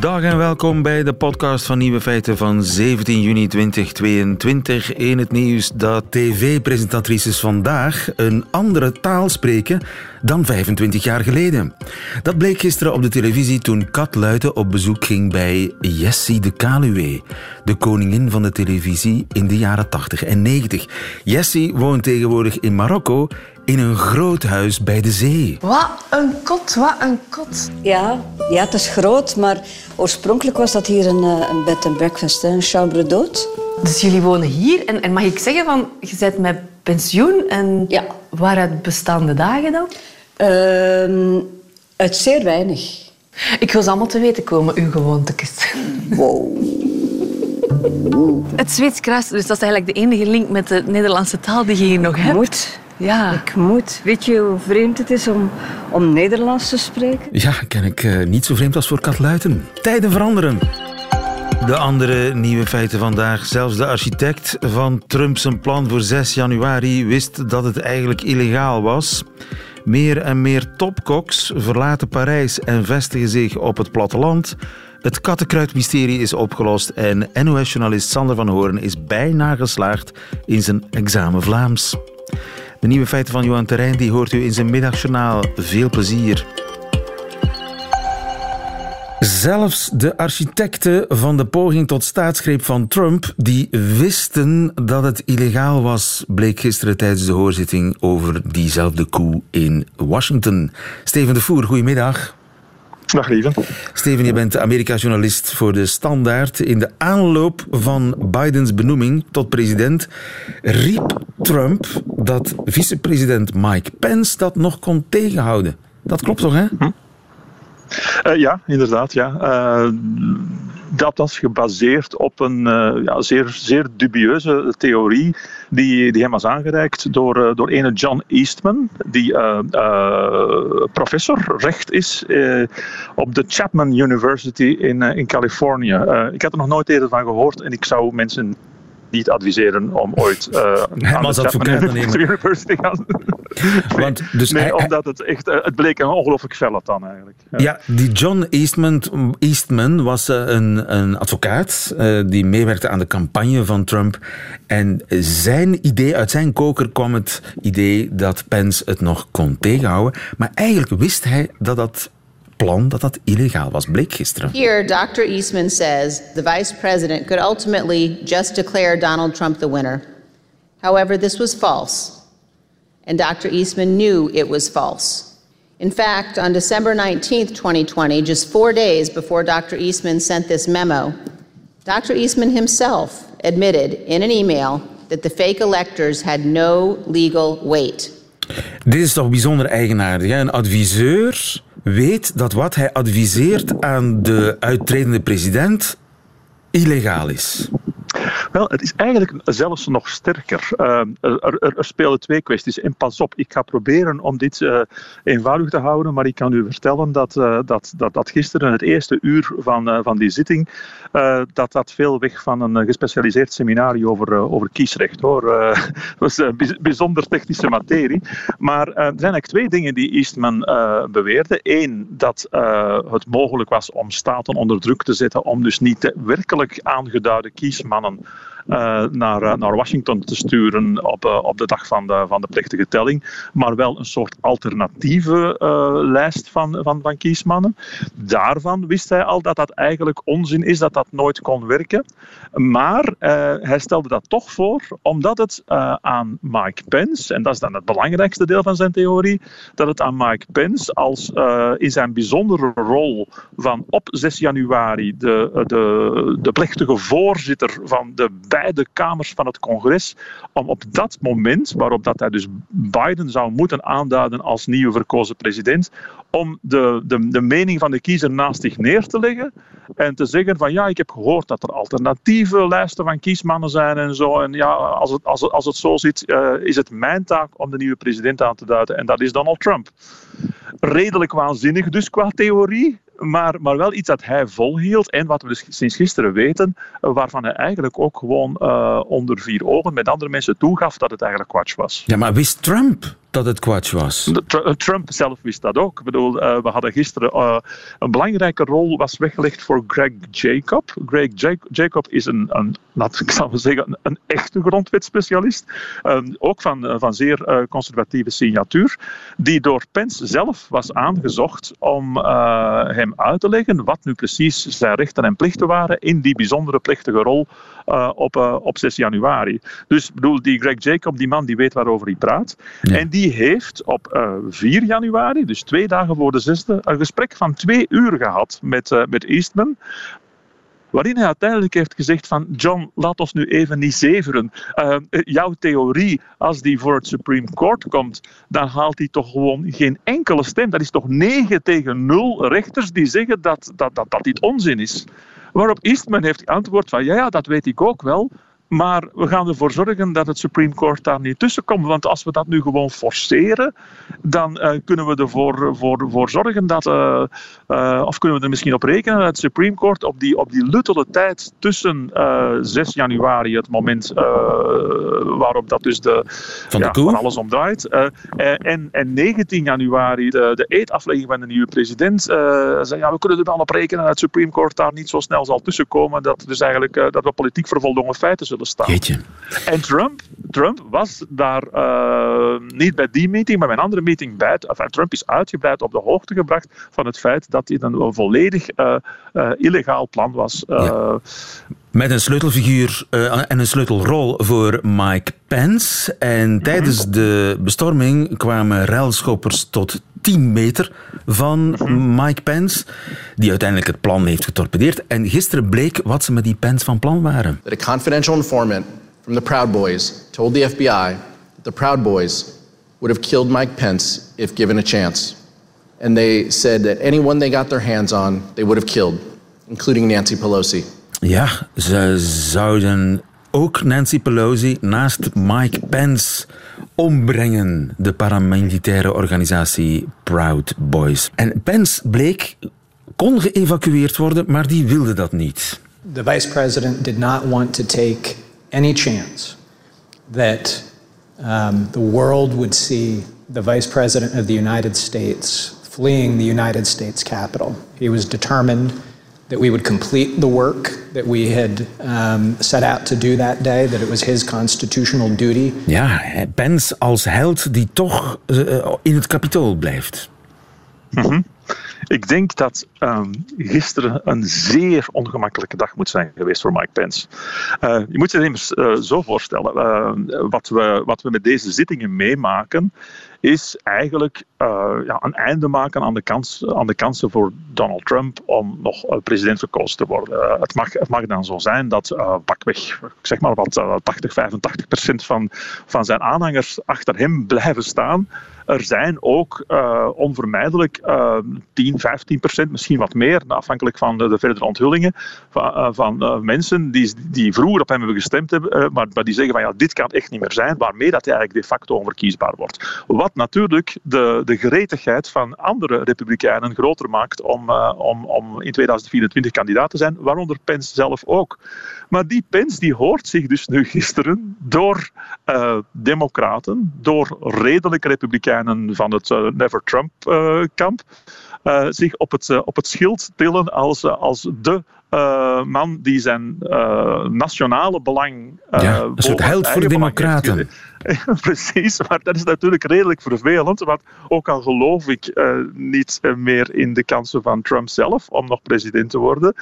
Dag en welkom bij de podcast van Nieuwe Feiten van 17 juni 2022. In het nieuws dat tv-presentatrices vandaag een andere taal spreken dan 25 jaar geleden. Dat bleek gisteren op de televisie toen Kat Luiten op bezoek ging bij Jessie de Kaluwe, de koningin van de televisie in de jaren 80 en 90. Jessie woont tegenwoordig in Marokko in een groot huis bij de zee. Wat een kot, wat een kot. Ja, ja, het is groot, maar oorspronkelijk was dat hier een, eh, een bed and breakfast, een chambre d'hôte. Dus jullie wonen hier en, en mag ik zeggen van, je bent met pensioen en Ja. waaruit bestaande dagen dan? Ehm, uit zeer weinig. Ik wil ze allemaal te weten komen, uw gewoontekes. Wow. Het Zweeds kruis, dus dat is eigenlijk de enige link met de Nederlandse taal die je hier nog hebt. Moet. Ja. Ik moet. Weet je hoe vreemd het is om, om Nederlands te spreken? Ja, ken ik eh, niet zo vreemd als voor Kat Luiten. Tijden veranderen. De andere nieuwe feiten vandaag. Zelfs de architect van Trumps plan voor 6 januari wist dat het eigenlijk illegaal was. Meer en meer topkoks verlaten Parijs en vestigen zich op het platteland. Het kattenkruidmysterie is opgelost en NOS-journalist Sander van Hoorn is bijna geslaagd in zijn examen Vlaams. De nieuwe feiten van Johan Terrein die hoort u in zijn middagjournaal. Veel plezier. Zelfs de architecten van de poging tot staatsgreep van Trump, die wisten dat het illegaal was, bleek gisteren tijdens de hoorzitting over diezelfde coup in Washington. Steven de Voer, goedemiddag. Dag. Steven, je bent Amerika-journalist voor de Standaard. In de aanloop van Bidens benoeming tot president riep Trump dat vicepresident Mike Pence dat nog kon tegenhouden. Dat klopt toch, hè? Eh, ja, inderdaad. Ja. Eh, dat was gebaseerd op een eh, ja, zeer, zeer dubieuze theorie die, die hem was aangereikt door, door ene John Eastman, die professor recht is op de Chapman University in, in Californië. Ik had er nog nooit eerder van gehoord en ik zou mensen niet adviseren om ooit Hem aan als advocaat te nemen. Te gaan. Want, dus nee, hij- omdat het echt, eh, het bleek een ongelooflijk charlatan eigenlijk. Ja. Ja, die John Eastman, Eastman was eh, een, een advocaat die meewerkte aan de campagne van Trump. En zijn idee, uit zijn koker kwam het idee dat Pence het nog kon tegenhouden. Maar eigenlijk wist hij dat dat plan dat dat illegaal was, bleek gisteren. Here, Dr. Eastman says the vice president could ultimately just declare Donald Trump the winner. However, this was false, and Dr. Eastman knew it was false. In fact, on December 19th, 2020, just four days before Dr. Eastman sent this memo, Dr. Eastman himself admitted in an email that the fake electors had no legal weight. Dit is toch bijzonder eigenaardig. Hè? Een adviseur weet dat wat hij adviseert aan de uittredende president illegaal is. Wel, het is eigenlijk zelfs nog sterker. Uh, er, er, er, spelen twee kwesties. En pas op, ik ga proberen om dit uh, eenvoudig te houden, maar ik kan u vertellen dat, uh, dat, dat, dat gisteren, het eerste uur van, van die zitting, dat dat veel weg van een gespecialiseerd seminarie over, over kiesrecht. Hoor. Het was bijzonder technische materie. Maar er zijn eigenlijk twee dingen die Eastman beweerde. Eén, dat het mogelijk was om staten onder druk te zetten om dus niet werkelijk aangeduide kiesmannen naar, uh, naar Washington te sturen op, uh, op de dag van de, van de plechtige telling, maar wel een soort alternatieve lijst van, van, van kiesmannen. Daarvan wist hij al dat dat eigenlijk onzin is, dat dat nooit kon werken. Maar hij stelde dat toch voor, omdat het aan Mike Pence, en dat is dan het belangrijkste deel van zijn theorie, dat het aan Mike Pence als in zijn bijzondere rol van op 6 januari de, de, de plechtige voorzitter van de beide kamers van het congres, om op dat moment, waarop dat hij dus Biden zou moeten aanduiden als nieuwe verkozen president, om de, de, de mening van de kiezer naast zich neer te leggen en te zeggen van ja, ik heb gehoord dat er alternatieve lijsten van kiesmannen zijn en zo. En ja, als het, als het, als het zo zit, uh, is het mijn taak om de nieuwe president aan te duiden en dat is Donald Trump. Redelijk waanzinnig dus qua theorie, maar, maar wel iets dat hij volhield en wat we dus sinds gisteren weten, waarvan hij eigenlijk ook gewoon onder vier ogen met andere mensen toegaf dat het eigenlijk kwatsch was. Ja, maar wist Trump dat het kwatsch was. Eh, Trump zelf wist dat ook. Ik bedoel, uh, we hadden gisteren uh, een belangrijke rol was weggelegd voor Greg Jacob. Greg Jacob is een, een laat ik zeggen, een, echte grondwetspecialist. Um, ook van, van zeer conservatieve signatuur. Die door Pence zelf was aangezocht om hem uit te leggen wat nu precies zijn rechten en plichten waren in die bijzondere plechtige rol op, op 6 januari. Dus bedoel, die Greg Jacob, die man die weet waarover hij praat. En die die heeft op uh, eh, 4 januari, dus twee dagen voor de zesde, een gesprek van twee uur gehad met, uh, met Eastman waarin hij uiteindelijk heeft gezegd van John, laat ons nu even niet zeveren. Uh, jouw theorie, als die voor het Supreme Court komt, dan haalt hij toch gewoon geen enkele stem. Dat is toch 9 tegen 0 rechters die zeggen dat, dat, dat, dat dit onzin is. Waarop Eastman heeft geantwoord van ja, ja, dat weet ik ook wel, maar we gaan ervoor zorgen dat het Supreme Court daar niet tussen komt. Want als we dat nu gewoon forceren, dan uh, kunnen we ervoor voor, voor zorgen dat. Uh, uh, of kunnen we er misschien op rekenen dat het Supreme Court op die, op die luttele tijd tussen 6 januari, het moment waarop dat dus de, van, de ja, alles om draait, en, en 19 januari, de, de eetaflegging van de nieuwe president, zei ja, we kunnen er wel op rekenen dat het Supreme Court daar niet zo snel zal tussenkomen. Dat, dus eigenlijk, dat we politiek vervolgde feiten zullen staan. En Trump, Trump was daar uh, niet bij die meeting, maar bij een andere meeting bij. Enfin, Trump is uitgebreid op de hoogte gebracht van het feit dat dit een volledig uh, uh, illegaal plan was. Ja. Met een sleutelfiguur en een sleutelrol voor Mike Pence. En tijdens mhm. de bestorming kwamen ruilschoppers tot 10 meter van mhm. Mike Pence, die uiteindelijk het plan heeft getorpedeerd. En gisteren bleek wat ze met die Pence van plan waren. That a confidential informant from the Proud Boys told the FBI that the Proud Boys would have killed Mike Pence if given a chance. And they said that anyone they got their hands on, they would have killed, including Nancy Pelosi. Ja, ze zouden ook Nancy Pelosi naast Mike Pence ombrengen, de paramilitaire organisatie Proud Boys. En Pence bleek kon geëvacueerd worden, maar die wilde dat niet. The vice president did not want to take any chance that um, the world would see the vice president of the United States fleeing the United States Capitol. He was determined that we would complete the work that we had um, set out to do that day, that it was his constitutional duty. Ja, Pence als held die toch uh, in het kapitool blijft. Mm -hmm. Ik denk dat um, gisteren een zeer ongemakkelijke dag moet zijn geweest voor Mike Pence. Uh, je moet je immers uh, zo voorstellen. Uh, wat, we, wat we met deze zittingen meemaken, is eigenlijk uh, ja, een einde maken aan de, kans, aan de kansen voor Donald Trump om nog uh, president verkozen te worden. Uh, het, mag, het mag dan zo zijn dat pakweg, zeg maar wat 80, 85 procent van, van zijn aanhangers achter hem blijven staan. Er zijn ook onvermijdelijk 10, 15 procent, misschien wat meer, afhankelijk van de, de verdere onthullingen, van, van mensen die, die vroeger op hem hebben gestemd hebben, maar, maar die zeggen van ja, dit kan echt niet meer zijn, waarmee dat hij eigenlijk de facto onverkiesbaar wordt. Wat natuurlijk de, de geretigheid van andere republikeinen groter maakt om, uh, om, om in 2024 kandidaat te zijn, waaronder Pence zelf ook. Maar die Pence die hoort zich dus nu gisteren door uh, democraten, door redelijke republikeinen van het uh, Never Trump-kamp, zich op het, op het schild tillen als, als de uh, man die zijn uh, nationale belang. Uh, ja, een soort held voor de democraten. Precies, maar dat is natuurlijk redelijk vervelend. Want ook al geloof ik niet meer in de kansen van Trump zelf om nog president te worden,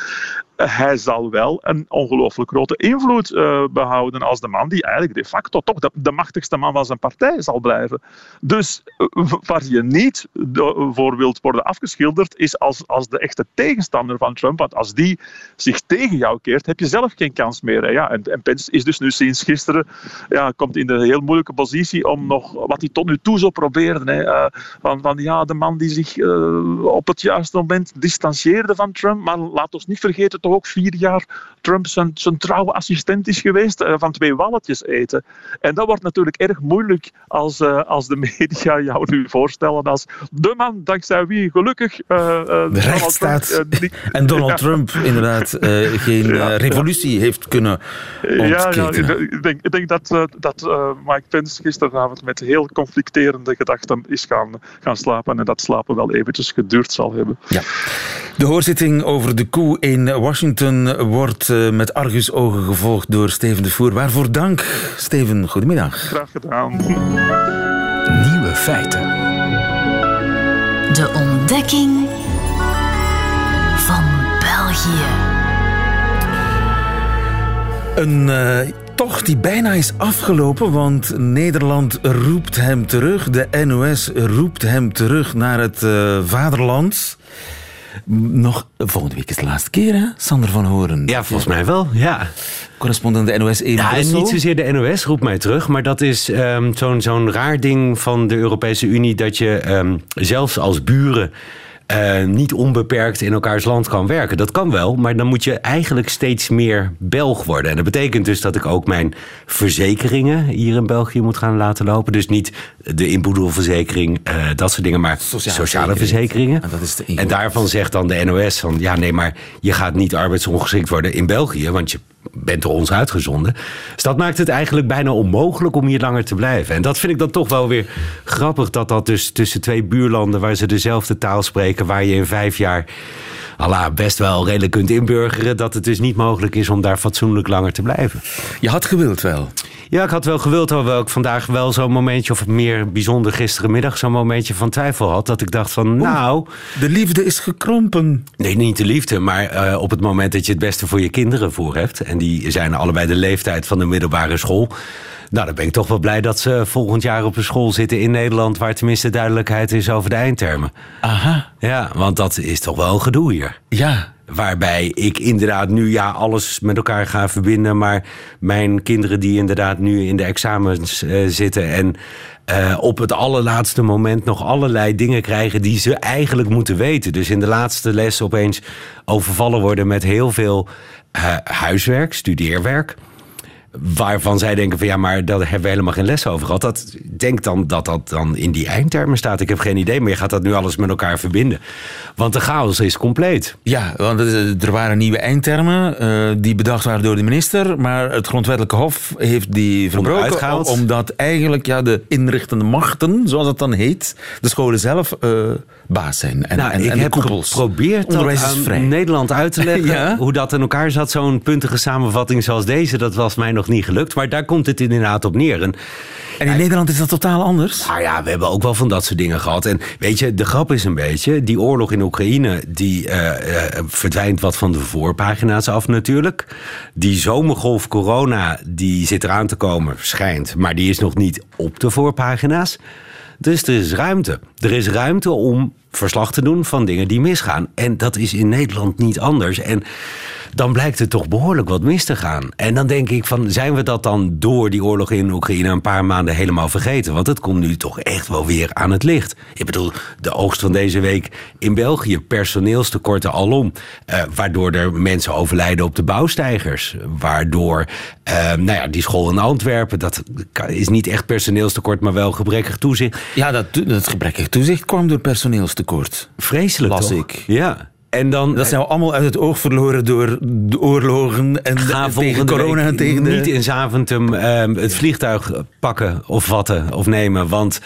hij zal wel een ongelooflijk grote invloed uh, behouden als de man die eigenlijk de facto toch de, machtigste man van zijn partij zal blijven. Dus waar je niet voor wilt worden afgeschilderd, is als, als de echte tegenstander van Trump. Want als die zich tegen jou keert, heb je zelf geen kans meer. Ja, en, en Pence is dus nu sinds gisteren, ja, komt in de heel moeilijke positie om nog, wat hij tot nu toe zo probeerde, hè, uh, van, van ja, de man die zich op het juiste moment distancieerde van Trump, maar laat ons niet vergeten toch ook vier jaar Trump zijn, zijn trouwe assistent is geweest, uh, van twee walletjes eten. En dat wordt natuurlijk erg moeilijk als, als de media jou nu voorstellen als de man dankzij wie gelukkig de rechtsstaat en Donald Trump inderdaad geen revolutie heeft kunnen ja, ja, ik denk, ik denk dat, dat Mike Pence gisteravond met heel conflicterende gedachten is gaan, gaan slapen en dat slapen wel eventjes geduurd zal hebben. Ja. De hoorzitting over de koe in Washington wordt uh, met argusogen gevolgd door Steven de Voer. Waarvoor dank, Steven. Goedemiddag. Graag gedaan. Nieuwe feiten. De ontdekking van België. Een uh, tocht die bijna is afgelopen, want Nederland roept hem terug. De NOS roept hem terug naar het uh, vaderland. Nog volgende week is de laatste keer, hè? Sander van Horen. Ja, volgens mij wel, ja. Correspondent de NOS in ja, Brussel. Niet zozeer de NOS roept mij terug, maar dat is um, zo'n zo'n raar ding van de Europese Unie... dat je um, zelfs als buren uh, niet onbeperkt in elkaars land kan werken. Dat kan wel, maar dan moet je eigenlijk steeds meer Belg worden. En dat betekent dus dat ik ook mijn verzekeringen hier in België moet gaan laten lopen. Dus niet de inboedelverzekering, uh, dat soort dingen, maar sociale, sociale verzekeringen. En, dat is de en daarvan zegt dan de NOS van ja, nee, maar je gaat niet arbeidsongeschikt worden in België, want je bent door ons uitgezonden. Dus dat maakt het eigenlijk bijna onmogelijk om hier langer te blijven. En dat vind ik dan toch wel weer grappig dat dat dus tussen twee buurlanden waar ze dezelfde taal spreken, waar je in vijf jaar best wel redelijk kunt inburgeren, dat het dus niet mogelijk is om daar fatsoenlijk langer te blijven. Je had gewild wel. Ja, ik had wel gewild, hoewel ik vandaag wel zo'n momentje, of meer bijzonder gisterenmiddag, zo'n momentje van twijfel had. Dat ik dacht van, nou... De liefde is gekrompen. Nee, niet de liefde, maar uh, op het moment dat je het beste voor je kinderen voor hebt. En die zijn allebei de leeftijd van de middelbare school. Nou, dan ben ik toch wel blij dat ze volgend jaar op een school zitten in Nederland... waar tenminste duidelijkheid is over de eindtermen. Aha. Ja, want dat is toch wel een gedoe hier. Ja. Waarbij ik inderdaad nu ja, alles met elkaar ga verbinden... maar mijn kinderen die inderdaad nu in de examens uh, zitten... en uh, op het allerlaatste moment nog allerlei dingen krijgen die ze eigenlijk moeten weten. Dus in de laatste les opeens overvallen worden met heel veel uh, huiswerk, studeerwerk waarvan zij denken van ja, maar daar hebben we helemaal geen les over gehad. Dat, denk dan dat dat dan in die eindtermen staat. Ik heb geen idee, maar je gaat dat nu alles met elkaar verbinden. Want de chaos is compleet. Ja, want er waren nieuwe eindtermen uh, die bedacht waren door de minister, maar het grondwettelijke hof heeft die verbroken omdat eigenlijk ja, de inrichtende machten, zoals dat dan heet, de scholen zelf uh, baas zijn. En, nou, en, ik en heb geprobeerd aan Nederland uit te leggen ja? hoe dat in elkaar zat. Zo'n puntige samenvatting zoals deze, dat was mij nog niet gelukt. Maar daar komt het inderdaad op neer. En, en in Nederland is dat totaal anders? Nou ja, we hebben ook wel van dat soort dingen gehad. En weet je, de grap is een beetje, die oorlog in Oekraïne... die uh, uh, verdwijnt wat van de voorpagina's af natuurlijk. Die zomergolf corona, die zit eraan te komen, schijnt. Maar die is nog niet op de voorpagina's. Dus er is ruimte. Er is ruimte om verslag te doen van dingen die misgaan. En dat is in Nederland niet anders. En dan blijkt het toch behoorlijk wat mis te gaan. En dan denk ik van, zijn we dat dan door die oorlog in Oekraïne een paar maanden helemaal vergeten? Want het komt nu toch echt wel weer aan het licht. Ik bedoel, de oogst van deze week in België, personeelstekorten alom. Uh, waardoor er mensen overlijden op de bouwsteigers. Waardoor, uh, nou ja, die school in Antwerpen, dat is niet echt personeelstekort, maar wel gebrekkig toezicht. Ja, dat, dat gebrekkig toezicht kwam door personeelstekort. Vreselijk, Las toch? ik. Ja. En dan, dat zijn we allemaal uit het oog verloren door de oorlogen en ga de, tegen corona en tegen de... niet in Zaventem uh, het vliegtuig pakken of vatten of nemen, want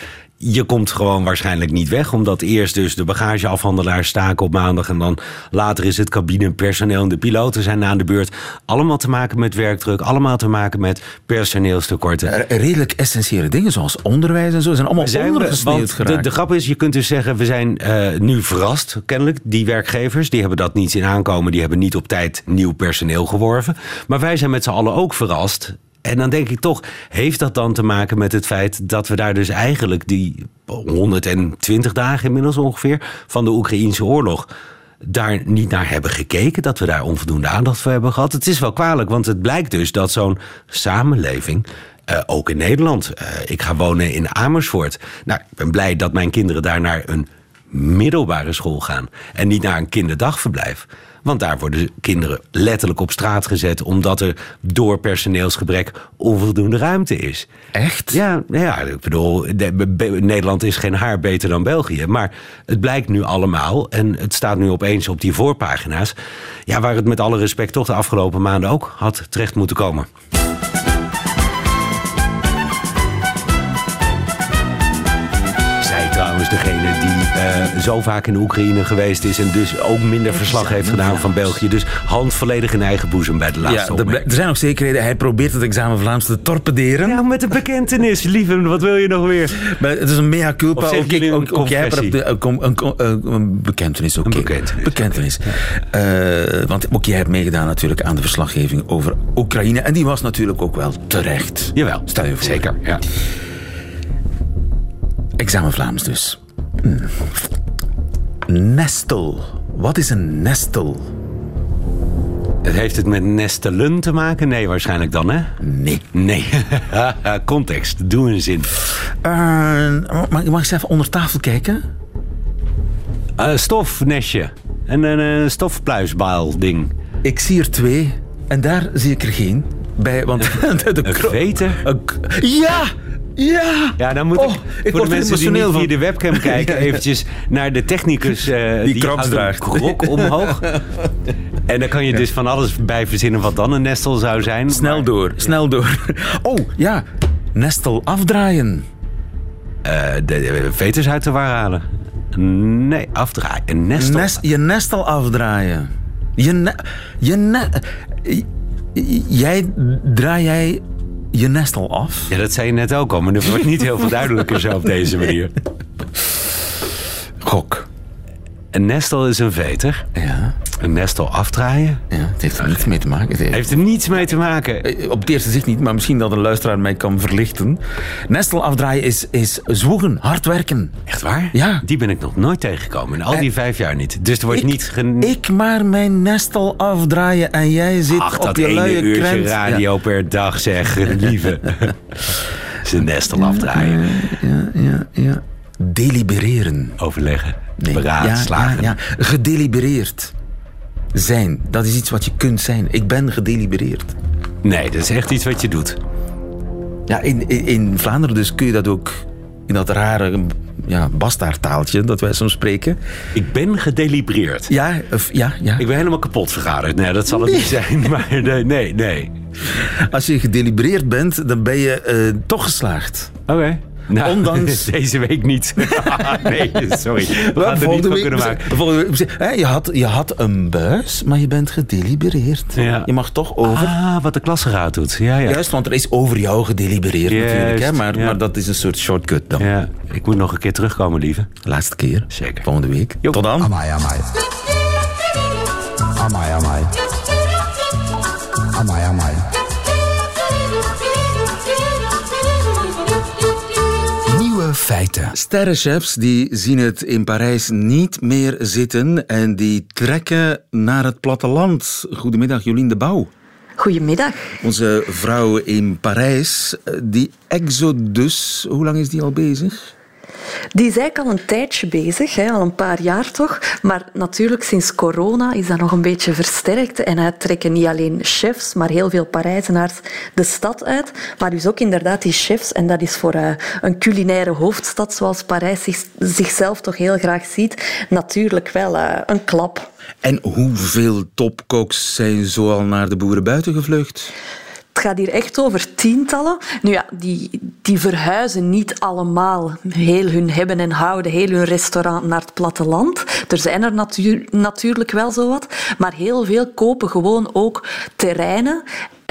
je komt gewoon waarschijnlijk niet weg. Omdat eerst dus de bagageafhandelaars staken op maandag. En dan later is het cabinepersoneel en de piloten zijn aan de beurt. Allemaal te maken met werkdruk. Allemaal te maken met personeelstekorten. Redelijk essentiële dingen zoals onderwijs en zo zijn allemaal zijn ondergesneeuwd de, de, grap is, je kunt dus zeggen, we zijn uh, nu verrast, kennelijk. Die werkgevers, die hebben dat niet zien aankomen. Die hebben niet op tijd nieuw personeel geworven. Maar wij zijn met z'n allen ook verrast en dan denk ik toch, heeft dat dan te maken met het feit dat we daar dus eigenlijk die 120 dagen inmiddels ongeveer van de Oekraïnse oorlog daar niet naar hebben gekeken, dat we daar onvoldoende aandacht voor hebben gehad. Het is wel kwalijk, want het blijkt dus dat zo'n samenleving Eh, ook in Nederland. Eh, ik ga wonen in Amersfoort. Nou, ik ben blij dat mijn kinderen daar naar een middelbare school gaan. En niet naar een kinderdagverblijf. Want daar worden kinderen letterlijk op straat gezet. omdat er door personeelsgebrek onvoldoende ruimte is. Echt? Ja, ja ik bedoel, de- Be- Nederland is geen haar beter dan België. Maar het blijkt nu allemaal. En het staat nu opeens op die voorpagina's. Ja, waar het met alle respect toch de afgelopen maanden ook had terecht moeten komen. Zij trouwens degene eh, zo vaak in de Oekraïne geweest is... en dus ook minder verslag heeft gedaan van België. Dus hand volledig in eigen boezem bij de Ja, laatste er, opmerking. er zijn nog zekerheden. Hij probeert het examen Vlaams te torpederen. Ja, met een bekentenis, lieve. Wat wil je nog weer? Maar het is een mea culpa. Of Ook, ik- ook, ook jij hebt op de- een, een, kom- een, bekentenis. oké. Een bekentenis. Bekentenis. Eh, want ook jij hebt meegedaan natuurlijk aan de verslaggeving over Oekraïne. En die was natuurlijk ook wel terecht. Jawel, Stel je voor. zeker. Ja. Examen Vlaams dus. Nestel. Wat is een nestel? Het heeft het met nestelen te maken? Nee, waarschijnlijk dan, hè? Nee. Nee. Context. Doe een zin. Eh, mag, mag ik eens even onder tafel kijken? Eh, stofnestje. En een eh, stofpluisbaal ding. Ik zie er twee. En daar zie ik er geen. Bij, want de, de Een? Een Ja! Ja! Ja, dan moet Oh, ik, ik voor de mensen die niet via de webcam kijken... Eventjes naar de technicus eh, die, een draagt. krok omhoog. En dan kan je dus van alles bij verzinnen wat dan een nestel zou zijn. Snel Maar, door, snel door. Oh, ja. Nestel afdraaien. eh, de, de veters uit de war halen. Nee, afdraaien. Een nestel. Nes- je nestel afdraaien. Je, ne- je ne- jij, draai jij je nestel af? Ja, dat zei je net ook al, maar dat wordt niet heel veel duidelijker zo op deze manier. Gok. Een nestel is een veter. Ja, Een nestel afdraaien ja, het heeft er niets mee te maken. Het heeft- heeft er niets mee te maken. Eh, Op het eerste zicht niet, maar misschien dat een luisteraar mij kan verlichten. Nestel afdraaien is, is zwoegen, hard werken. Echt waar? Ja. Die ben ik nog nooit tegengekomen. In al die Eh, vijf jaar niet. Dus er wordt Ik- niet... Gen... Ik maar mijn nestel afdraaien en jij zit Ach, op je luie uurtje krent. radio per dag, zeg. Lieve. Zijn nestel afdraaien. Ja, ja, ja. Delibereren. Overleggen. Nee, Beraadslagen. Ja, ja, ja. Gedelibereerd zijn. Dat is iets wat je kunt zijn. Ik ben gedelibereerd. Nee, dat is echt iets wat je doet. Ja, in, in, in Vlaanderen dus kun je dat ook in dat rare ja, bastaardtaaltje dat wij soms spreken. Ik ben gedelibreerd. Ja, of, ja, ja. Ik ben helemaal kapot vergaderd. Nee, dat zal het niet zijn. Maar nee, nee. nee. Als je gedelibereerd bent, dan ben je eh, toch geslaagd. Oké. Nou, Ondanks- Deze week niet. nee, sorry. We gaan er niet van kunnen maken. volgende week- hè, je, had, je had een buis, maar je bent gedelibereerd. Ja. Je mag toch over. Ah, wat de klasgeraad doet. Ja, ja. Juist, want er is over jou gedelibereerd Juist, natuurlijk. Hè? Maar, ja. maar dat is een soort shortcut dan. ja. Ik moet nog een keer terugkomen, lieve. Laatste keer. Zeker. Volgende week. Jo. Tot dan. Amai, amai. Amai, amai. Amai, amai. Feiten. Sterrenchefs die zien het in Parijs niet meer zitten en die trekken naar het platteland. Goedemiddag, Jolien de Bouw. Goedemiddag. Onze vrouw in Parijs, eh, die exodus, hoe lang is die al bezig? Die is eigenlijk al een tijdje bezig, hè, al een paar jaar toch. Maar natuurlijk sinds corona is dat nog een beetje versterkt. En uit trekken niet alleen chefs, maar heel veel Parijzenaars de stad uit. Maar dus ook inderdaad die chefs. En dat is voor eh, een culinaire hoofdstad zoals Parijs zich, zichzelf toch heel graag ziet, natuurlijk wel eh, een klap. En hoeveel topkoks zijn zo al naar de boeren buiten gevlucht? Het gaat hier echt over tientallen. Nu ja, die, die verhuizen niet allemaal heel hun hebben en houden, heel hun restaurant naar het platteland. Er zijn er natuur, natuurlijk wel zo wat, maar heel veel kopen gewoon ook terreinen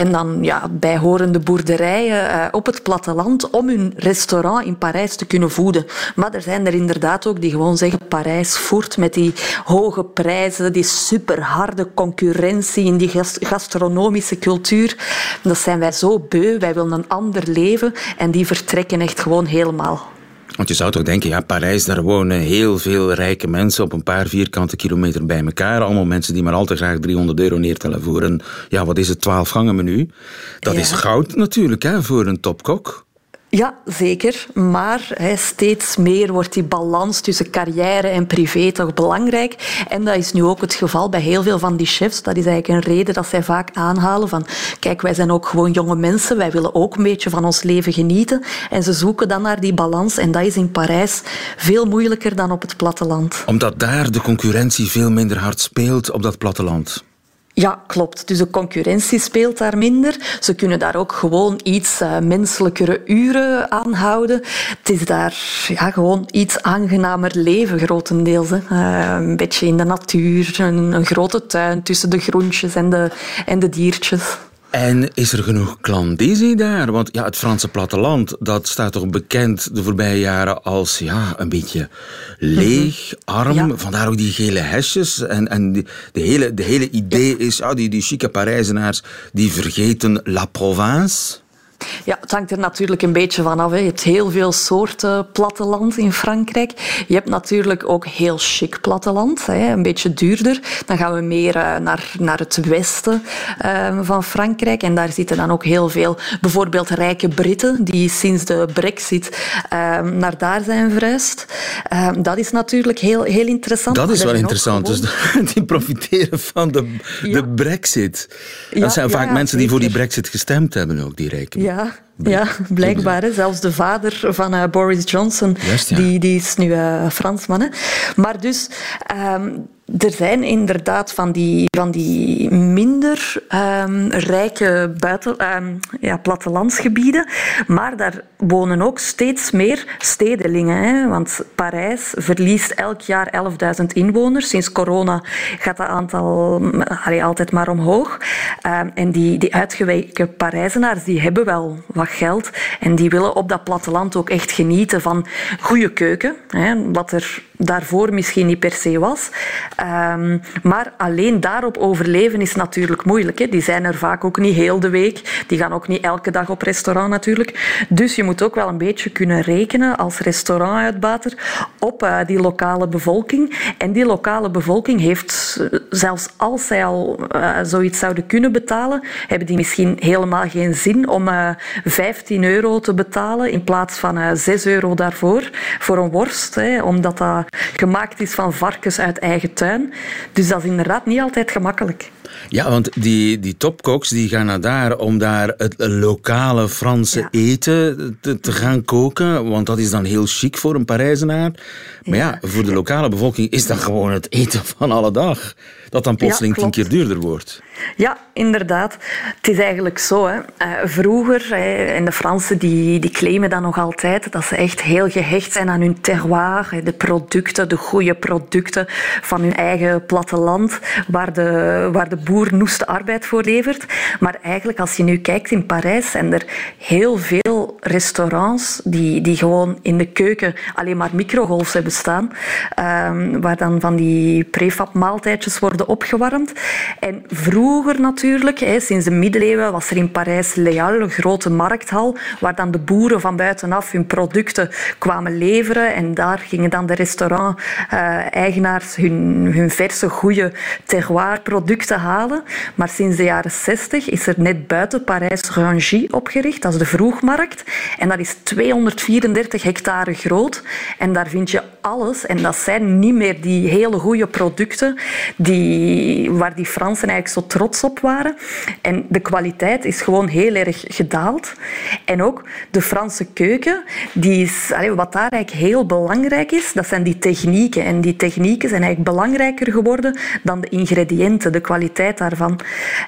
en dan ja, bijhorende boerderijen eh, op het platteland om hun restaurant in Parijs te kunnen voeden. Maar er zijn er inderdaad ook die gewoon zeggen Parijs voert met die hoge prijzen, die superharde concurrentie in die gas- gastronomische cultuur. Dat zijn wij zo beu, wij willen een ander leven en die vertrekken echt gewoon helemaal. Want je zou toch denken, ja, Parijs, daar wonen heel veel rijke mensen op een paar vierkante kilometer bij elkaar. Allemaal mensen die maar al te graag 300 euro neertellen voor een, ja, wat is het, 12 gangen menu. Dat is goud natuurlijk, hè, voor een topkok. Ja, zeker. Maar steeds meer wordt die balans tussen carrière en privé toch belangrijk. En dat is nu ook het geval bij heel veel van die chefs. Dat is eigenlijk een reden dat zij vaak aanhalen van kijk, wij zijn ook gewoon jonge mensen. Wij willen ook een beetje van ons leven genieten. En ze zoeken dan naar die balans. En dat is in Parijs veel moeilijker dan op het platteland. Omdat daar de concurrentie veel minder hard speelt op dat platteland. Ja, klopt. Dus de concurrentie speelt daar minder. Ze kunnen daar ook gewoon iets uh, menselijkere uren aanhouden. Het is daar ja, gewoon iets aangenamer leven, grotendeels. Uh, een beetje in de natuur, een, een, grote tuin tussen de groentjes en de, en de diertjes. En is er genoeg klandizie daar? Want ja, het Franse platteland, dat staat toch bekend de voorbije jaren als ja, een beetje leeg, mhm. arm. Vandaar ook die gele hesjes. En, en de, hele, de hele idee is, ah, die, die chique Parijzenaars, die vergeten La Provence. Ja, het hangt er natuurlijk een beetje van af. Hè. Je hebt heel veel soorten platteland in Frankrijk. Je hebt natuurlijk ook heel chic platteland, hè. een beetje duurder. Dan gaan we meer uh, naar, naar het westen uh, van Frankrijk. En daar zitten dan ook heel veel, bijvoorbeeld rijke Britten, die sinds de brexit uh, naar daar zijn verhuisd. Ehm, dat is natuurlijk heel, heel interessant. Dat is wel interessant. Dus die profiteren van de, ja. de brexit. Dat ja, zijn vaak mensen die voor die brexit gestemd hebben, ook die rijke ja, ja, blijkbaar. Hè. Zelfs de vader van uh, Boris Johnson, die, die is nu uh, Fransman. Hè. Maar dus... Um, er zijn inderdaad van die, van die minder um, rijke buiten, um, ja, plattelandsgebieden, maar daar wonen ook steeds meer stedelingen. Hè? Want Parijs verliest elk jaar 11.000 inwoners. Sinds corona gaat dat aantal allee, altijd maar omhoog. Um, en die, die uitgeweken Parijzenaars die hebben wel wat geld en die willen op dat platteland ook echt genieten van goede keuken, hè? wat er daarvoor misschien niet per se was. Um, maar alleen daarop overleven is natuurlijk moeilijk. Hè. Die zijn er vaak ook niet heel de week. Die gaan ook niet elke dag op restaurant natuurlijk. Dus je moet ook wel een beetje kunnen rekenen als restaurantuitbater op uh, die lokale bevolking. En die lokale bevolking heeft, zelfs als zij al uh, zoiets zouden kunnen betalen, hebben die misschien helemaal geen zin om uh, eh, 15 euro te betalen in plaats van 6 euro daarvoor voor een worst. Hè, omdat dat gemaakt is van varkens uit eigen tuin. Dus dat is inderdaad niet altijd gemakkelijk. Ja, want die, die topkoks die gaan naar daar om daar het lokale Franse eten te, te, gaan koken. Want dat is dan heel chic voor een Parijzenaar. Maar ja, voor de lokale bevolking is dat gewoon het eten van alle dag. Dat dan plotseling tien keer duurder wordt. Ja, inderdaad. Het is eigenlijk zo. Hè. Uh, vroeger, hè, en de Fransen die, die claimen dat nog altijd, dat ze echt heel gehecht zijn aan hun terroir, hè, de producten, de goede producten van hun eigen platteland, waar de, waar de boer noeste arbeid voor levert. Maar eigenlijk, als je nu kijkt in Parijs, zijn er heel veel restaurants die, die gewoon in de keuken alleen maar microgolfs hebben staan, um, waar dan van die prefab maaltijdjes worden opgewarmd. En vroeger natuurlijk, sinds de middeleeuwen, was er in Parijs Leal, een grote markthal, waar dan de boeren van buitenaf hun producten kwamen leveren. En daar gingen dan de restaurant-eigenaars hun, hun verse, goede terroir-producten halen. Maar sinds de jaren 60 is er net buiten Parijs Rangy opgericht, dat is de vroegmarkt. En dat is 234 hectare groot. En daar vind je alles. En dat zijn niet meer die hele goede producten die, waar die Fransen eigenlijk zo trots op waren. En de kwaliteit is gewoon heel erg gedaald. En ook de Franse keuken, die is, wat daar eigenlijk heel belangrijk is, dat zijn die technieken. En die technieken zijn eigenlijk belangrijker geworden dan de ingrediënten, de kwaliteit daarvan.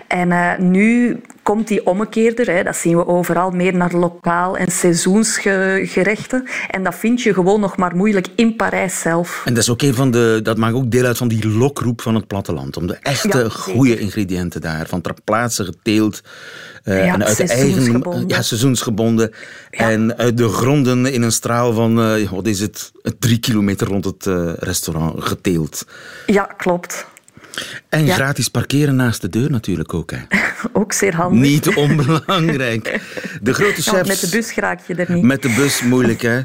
En uh, nu komt die ommekeerder. Hè. Dat zien we overal meer naar lokaal en seizoensgerechten. En dat vind je gewoon nog maar moeilijk in Parijs zelf. En dat is ook een van de, dat maakt ook deel uit van die lokroep van het platteland. Om de echte goede ingrediënten daar, van ter plaatse geteeld. Uh, ja, en uit de eigen ja, seizoensgebonden. En uit de gronden in een straal van, uh, wat is het, drie kilometer rond het uh, restaurant geteeld. Ja, klopt. En gratis parkeren naast de deur natuurlijk ook. Hè. ook zeer handig. Niet onbelangrijk. De grote chefs... Ja, met de bus raak je er niet. Met de bus moeilijk, hè.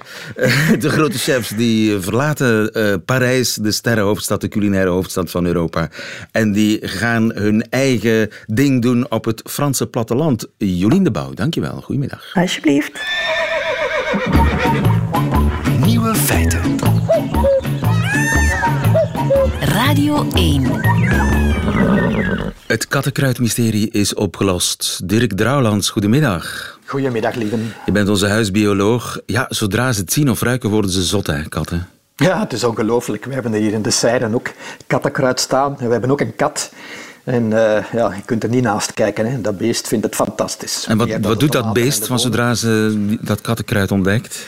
de grote chefs die verlaten uh, Parijs, de sterrenhoofdstad, de culinaire hoofdstad van Europa. En die gaan hun eigen ding doen op het Franse platteland. Jolien de Bouw, dankjewel. Goedemiddag. Alsjeblieft. Nieuwe feiten. Radio 1. Het kattenkruidmysterie is opgelost. Dirk Drouwlands, goedemiddag. Goedemiddag, lieven. Je bent onze huisbioloog. Ja, zodra ze het zien of ruiken, worden ze zot, hè, katten? Ja, het is ongelooflijk. We hebben hier in de Seiren ook kattenkruid staan. En we hebben ook een kat. En uh, ja, je kunt er niet naast kijken. Hè. Dat beest vindt het fantastisch. En wat, wat doet dat beest van zodra ze dat kattenkruid ontdekt?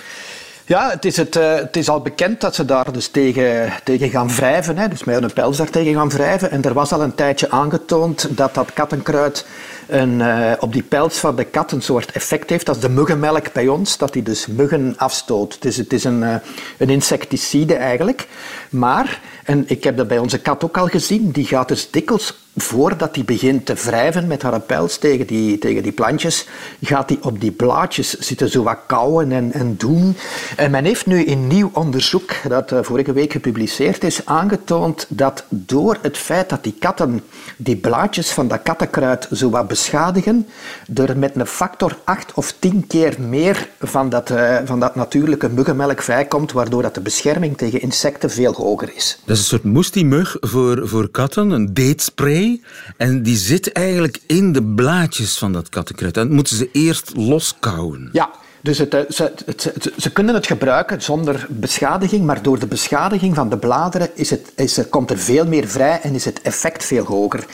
Ja, het is, het, uh, het is al bekend dat ze daar dus tegen, tegen gaan wrijven. Hè. Dus met een pels daar tegen gaan wrijven. En er was al een tijdje aangetoond dat dat kattenkruid een, uh, op die pels van de kat een soort effect heeft. Dat is de muggenmelk bij ons, dat die dus muggen afstoot. Dus het is een, uh, een insecticide eigenlijk. Maar, en ik heb dat bij onze kat ook al gezien, die gaat dus dikwijls voordat hij begint te wrijven met haar pels tegen die, tegen die plantjes, gaat hij op die blaadjes zitten zo wat kauwen en, en doen. En men heeft nu in nieuw onderzoek, dat uh, vorige week gepubliceerd is, aangetoond dat door het feit dat die katten die blaadjes van dat kattenkruid zo wat beschadigen, er met een factor 8 of 10 keer meer van dat, uh, van dat natuurlijke muggenmelk vrijkomt, waardoor dat de bescherming tegen insecten veel hoger is. Dat is een soort moestiemug voor, voor katten, een datespray en die zit eigenlijk in de blaadjes van dat kattenkruid. Dan moeten ze eerst loskouwen. Ja, dus eh, ze, het, ze, kunnen het gebruiken zonder beschadiging, maar door de beschadiging van de bladeren is het, is komt er veel meer vrij en is het effect veel hoger.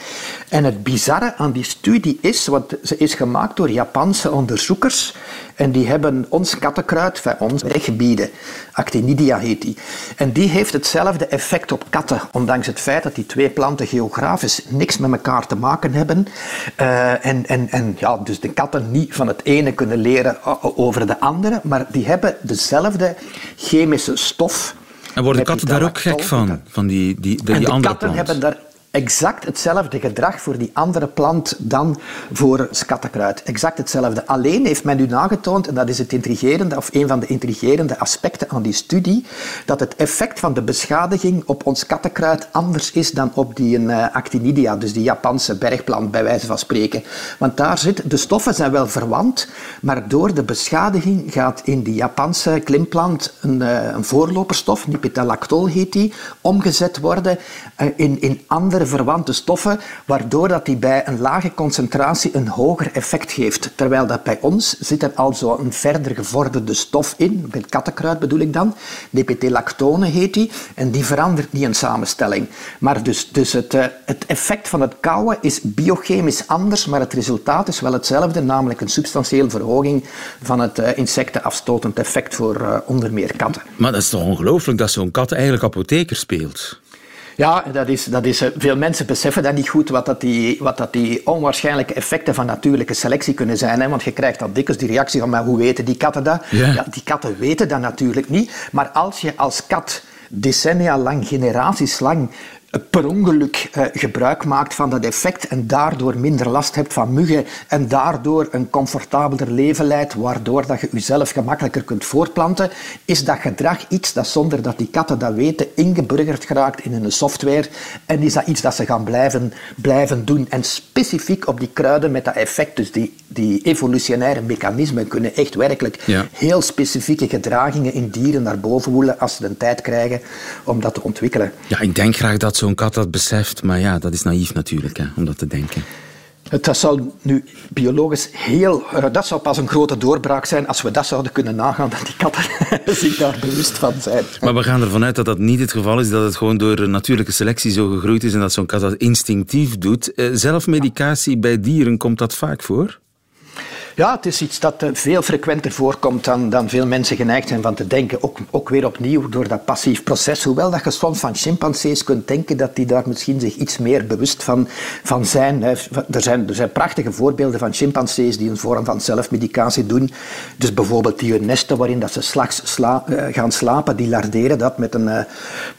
En het bizarre aan die studie is, want ze is gemaakt door Japanse onderzoekers, en die hebben ons kattenkruid, van ons rechtgebieden, Actinidia heet die. En die heeft hetzelfde effect op katten, ondanks het feit dat die twee planten geografisch niks met elkaar te maken hebben. Uh, en en, en ja, dus de katten niet van het ene kunnen leren over de andere, maar die hebben dezelfde chemische stof. En worden katten daar ook gek van, van die, die, die, die de andere katten hebben daar exact hetzelfde gedrag voor die andere plant dan voor skattenkruid. Exact hetzelfde. Alleen heeft men nu nagetoond, en dat is het intrigerende, of een van de intrigerende aspecten aan die studie, dat het effect van de beschadiging op ons kattenkruid anders is dan op die uh, actinidia, dus die Japanse bergplant, bij wijze van spreken. Want daar zit, de stoffen zijn wel verwant, maar door de beschadiging gaat in die Japanse klimplant een, uh, een voorloperstof, heet die, omgezet worden uh, in, in andere verwante stoffen, waardoor dat die bij een lage concentratie een hoger effect geeft. Terwijl dat bij ons zit er al zo een verder gevorderde stof in, met kattenkruid bedoel ik dan, DPT-lactone heet die, en die verandert niet in samenstelling. Maar dus, dus het, uh, het effect van het kouwen is biochemisch anders, maar het resultaat is wel hetzelfde, namelijk een substantiële verhoging van het uh, insectenafstotend effect voor uh, onder meer katten. Maar dat is toch ongelooflijk dat zo'n kat eigenlijk apotheker speelt? Ja, dat is, dat is, veel mensen beseffen dat niet goed, wat, dat die, wat dat die onwaarschijnlijke effecten van natuurlijke selectie kunnen zijn. Hè? Want je krijgt dan dikwijls die reactie van, maar hoe weten die katten dat? Ja. ja. die katten weten dat natuurlijk niet. Maar als je als kat decennia lang, generaties lang per ongeluk uh, gebruik maakt van dat effect en daardoor minder last hebt van muggen en daardoor een comfortabeler leven leidt, waardoor dat je jezelf gemakkelijker kunt voortplanten, is dat gedrag iets dat zonder dat die katten dat weten ingeburgerd geraakt in een software en is dat iets dat ze gaan blijven, blijven doen. En specifiek op die kruiden met dat effect, dus die, die evolutionaire mechanismen kunnen echt werkelijk ja. heel specifieke gedragingen in dieren naar boven woelen als ze de tijd krijgen om dat te ontwikkelen. Ja, ik denk graag dat zo'n kat dat beseft, maar ja, dat is naïef natuurlijk, hè, om dat te denken. Dat zou nu biologisch heel... Uh, dat zou pas een grote doorbraak zijn als we dat zouden kunnen nagaan, dat die katten zich daar bewust van zijn. Maar we gaan ervan uit dat dat niet het geval is, dat het gewoon door natuurlijke selectie zo gegroeid is en dat zo'n kat dat instinctief doet. Uh, zelfmedicatie bij dieren, komt dat vaak voor? Ja, het is iets dat eh, veel frequenter voorkomt dan, dan veel mensen geneigd zijn van te denken. Ook, ook weer opnieuw door dat passief proces. Hoewel dat je soms van chimpansees kunt denken dat die daar misschien zich iets meer bewust van, van zijn. Er zijn. Er zijn prachtige voorbeelden van chimpansees die een vorm van zelfmedicatie doen. Dus bijvoorbeeld die nesten waarin dat ze s'nachts sla, uh, gaan slapen, die larderen dat met een, uh,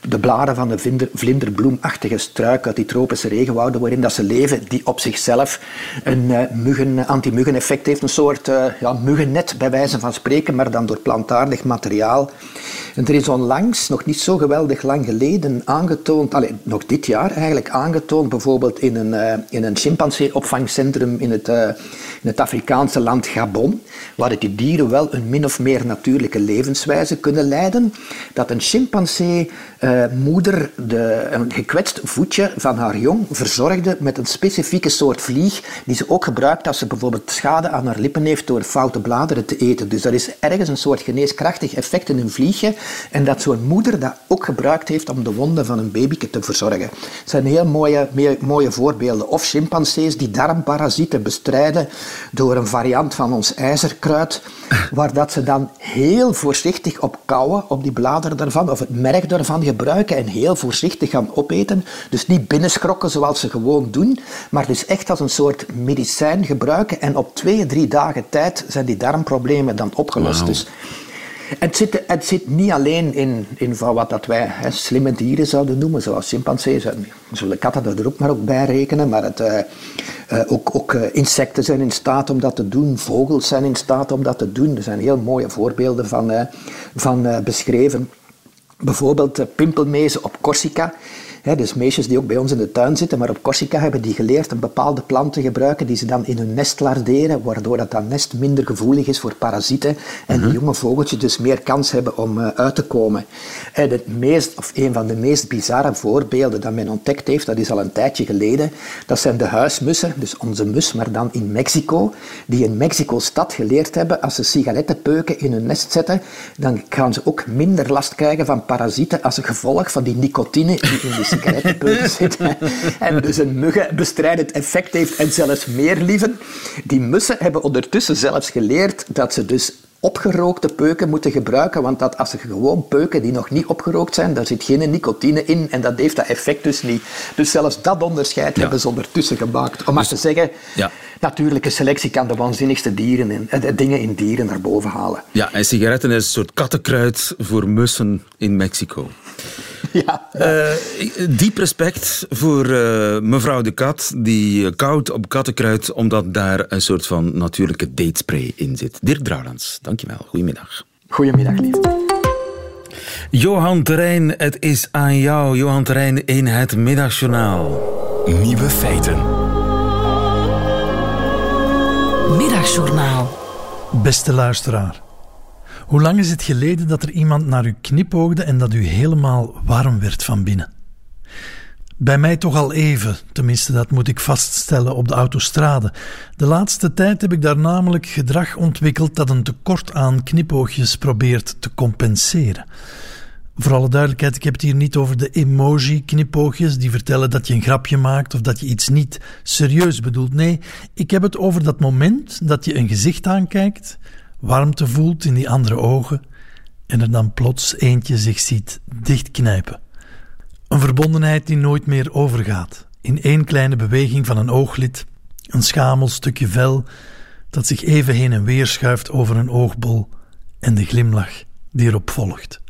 de blaren van de vlinder, vlinderbloemachtige struik uit die tropische regenwouden waarin dat ze leven, die op zichzelf een muggen, anti-muggen effect heeft een soort uh, ja, muggennet, bij wijze van spreken, maar dan door plantaardig materiaal. En er is onlangs, nog niet zo geweldig lang geleden, aangetoond, allez, nog dit jaar eigenlijk aangetoond, bijvoorbeeld in een, uh, in een chimpansee-opvangcentrum in het, uh, in het Afrikaanse land Gabon, waar die dieren wel een min of meer natuurlijke levenswijze kunnen leiden, dat een chimpansee-moeder een gekwetst voetje van haar jong verzorgde met een specifieke soort vlieg die ze ook gebruikt als ze bijvoorbeeld schade aan haar lippen heeft door foute bladeren te eten. Dus er is ergens een soort geneeskrachtig effect in een vliegje en dat zo'n moeder dat ook gebruikt heeft om de wonden van een babyke te verzorgen. Het zijn heel mooie, mooie voorbeelden. Of chimpansees die darmparasieten bestrijden door een variant van ons ijzerkruid, waar dat ze dan heel voorzichtig op kouwen, op die bladeren daarvan, of het merk daarvan gebruiken en heel voorzichtig gaan opeten. Dus niet binnenschrokken zoals ze gewoon doen, maar dus echt als een soort medicijn gebruiken en op twee, drie dagen tijd zijn die darmproblemen dan opgelost. Dus het zit, het zit niet alleen in, in van wat dat wij hè, slimme dieren zouden noemen, zoals chimpansees. We zullen katten er ook maar ook bij rekenen, maar het, uh, uh, ook, ook uh, insecten zijn in staat om dat te doen, vogels zijn in staat om dat te doen. Er zijn heel mooie voorbeelden van, van beschreven. Bijvoorbeeld pimpelmezen op Corsica dus meisjes die ook bij ons in de tuin zitten, maar op Corsica hebben die geleerd een bepaalde plant te gebruiken die ze dan in hun nest larderen, waardoor dat, dat nest minder gevoelig is voor parasieten en de jonge vogeltjes dus meer kans hebben om uh, uit te komen. En het meest, of een van de meest bizarre voorbeelden dat men ontdekt heeft, dat is al een tijdje geleden, dat zijn de huismussen, dus onze mus, maar dan in Mexico, die in Mexico-stad geleerd hebben, als ze sigarettenpeuken in hun nest zetten, dan gaan ze ook minder last krijgen van parasieten als gevolg van die nicotine die in die En dus een muggenbestrijdend effect heeft en zelfs meer lieven. Die mussen hebben ondertussen zelfs geleerd dat ze dus opgerookte peuken moeten gebruiken, want dat als ze gewoon peuken die nog niet opgerookt zijn, daar zit geen nicotine in en dat heeft dat effect dus niet. Dus zelfs dat onderscheid hebben ze ondertussen gemaakt. Om maar dus- te zeggen, ja. natuurlijke selectie kan de waanzinnigste dieren en, de dingen in dieren naar boven halen. Ja, en sigaretten is een soort kattenkruid voor mussen in Mexico. Ja. Uh, diep respect voor uh, mevrouw de Kat, die koud op kattenkruid, omdat daar een soort van natuurlijke datespray in zit. Dirk Drouwlands, dankjewel. Goedemiddag. Goedemiddag, lief. Johan Terrein, het is aan jou. Johan Terrein in het Middagjournaal. Nieuwe feiten. Middagjournaal. Beste luisteraar. Hoe lang is het geleden dat er iemand naar u knipoogde en dat u helemaal warm werd van binnen? Bij mij toch al even, tenminste dat moet ik vaststellen op de autostrade. De laatste tijd heb ik daar namelijk gedrag ontwikkeld dat een tekort aan knipoogjes probeert te compenseren. Voor alle duidelijkheid, ik heb het hier niet over de emoji-knipoogjes die vertellen dat je een grapje maakt of dat je iets niet serieus bedoelt. Nee, ik heb het over dat moment dat je een gezicht aankijkt warmte voelt in die andere ogen en er dan plots eentje zich ziet dichtknijpen. Een verbondenheid die nooit meer overgaat. In één kleine beweging van een ooglid, een schamel stukje vel dat zich even heen en weer schuift over een oogbol en de glimlach die erop volgt.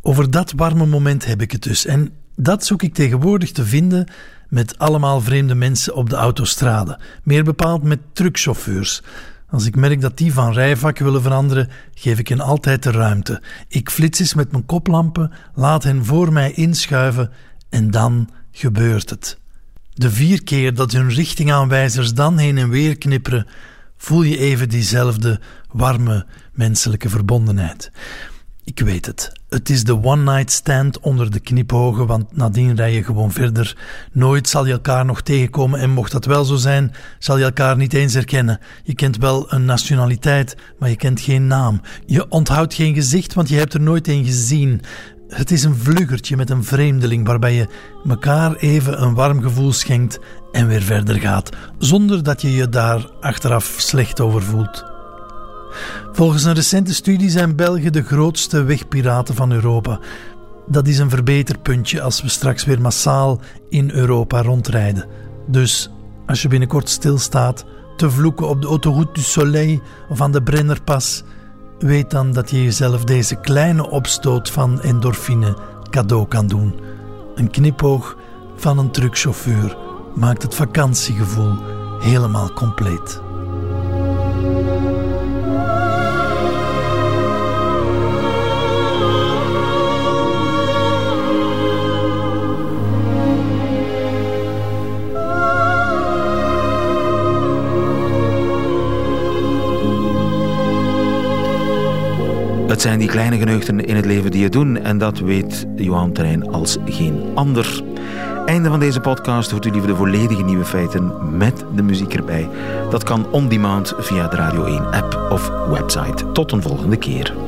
Over dat warme moment heb ik het dus en dat zoek ik tegenwoordig te vinden met allemaal vreemde mensen op de autostrade, meer bepaald met truckchauffeurs als ik merk dat die van rijvak willen veranderen, geef ik hen altijd de ruimte. Ik flits eens met mijn koplampen, laat hen voor mij inschuiven en dan gebeurt het. De vier keer dat hun richtingaanwijzers dan heen en weer knipperen, voel je even diezelfde warme menselijke verbondenheid. Ik weet het. Het is de one-night stand onder de knipogen, want nadien rij je gewoon verder. Nooit zal je elkaar nog tegenkomen en mocht dat wel zo zijn, zal je elkaar niet eens herkennen. Je kent wel een nationaliteit, maar je kent geen naam. Je onthoudt geen gezicht, want je hebt er nooit een gezien. Het is een vluggertje met een vreemdeling waarbij je elkaar even een warm gevoel schenkt en weer verder gaat, zonder dat je je daar achteraf slecht over voelt. Volgens een recente studie zijn Belgen de grootste wegpiraten van Europa. Dat is een verbeterpuntje als we straks weer massaal in Europa rondrijden. Dus als je binnenkort stilstaat te vloeken op de Autoroute du Soleil of aan de Brennerpas, weet dan dat je jezelf deze kleine opstoot van endorfine cadeau kan doen. Een knipoog van een truckchauffeur maakt het vakantiegevoel helemaal compleet. Zijn die kleine geneugten in het leven die je doen en dat weet Johan Terrein als geen ander. Einde van deze podcast hoort u liever de volledige nieuwe feiten met de muziek erbij. Dat kan on demand via de Radio 1 app of website. Tot een volgende keer.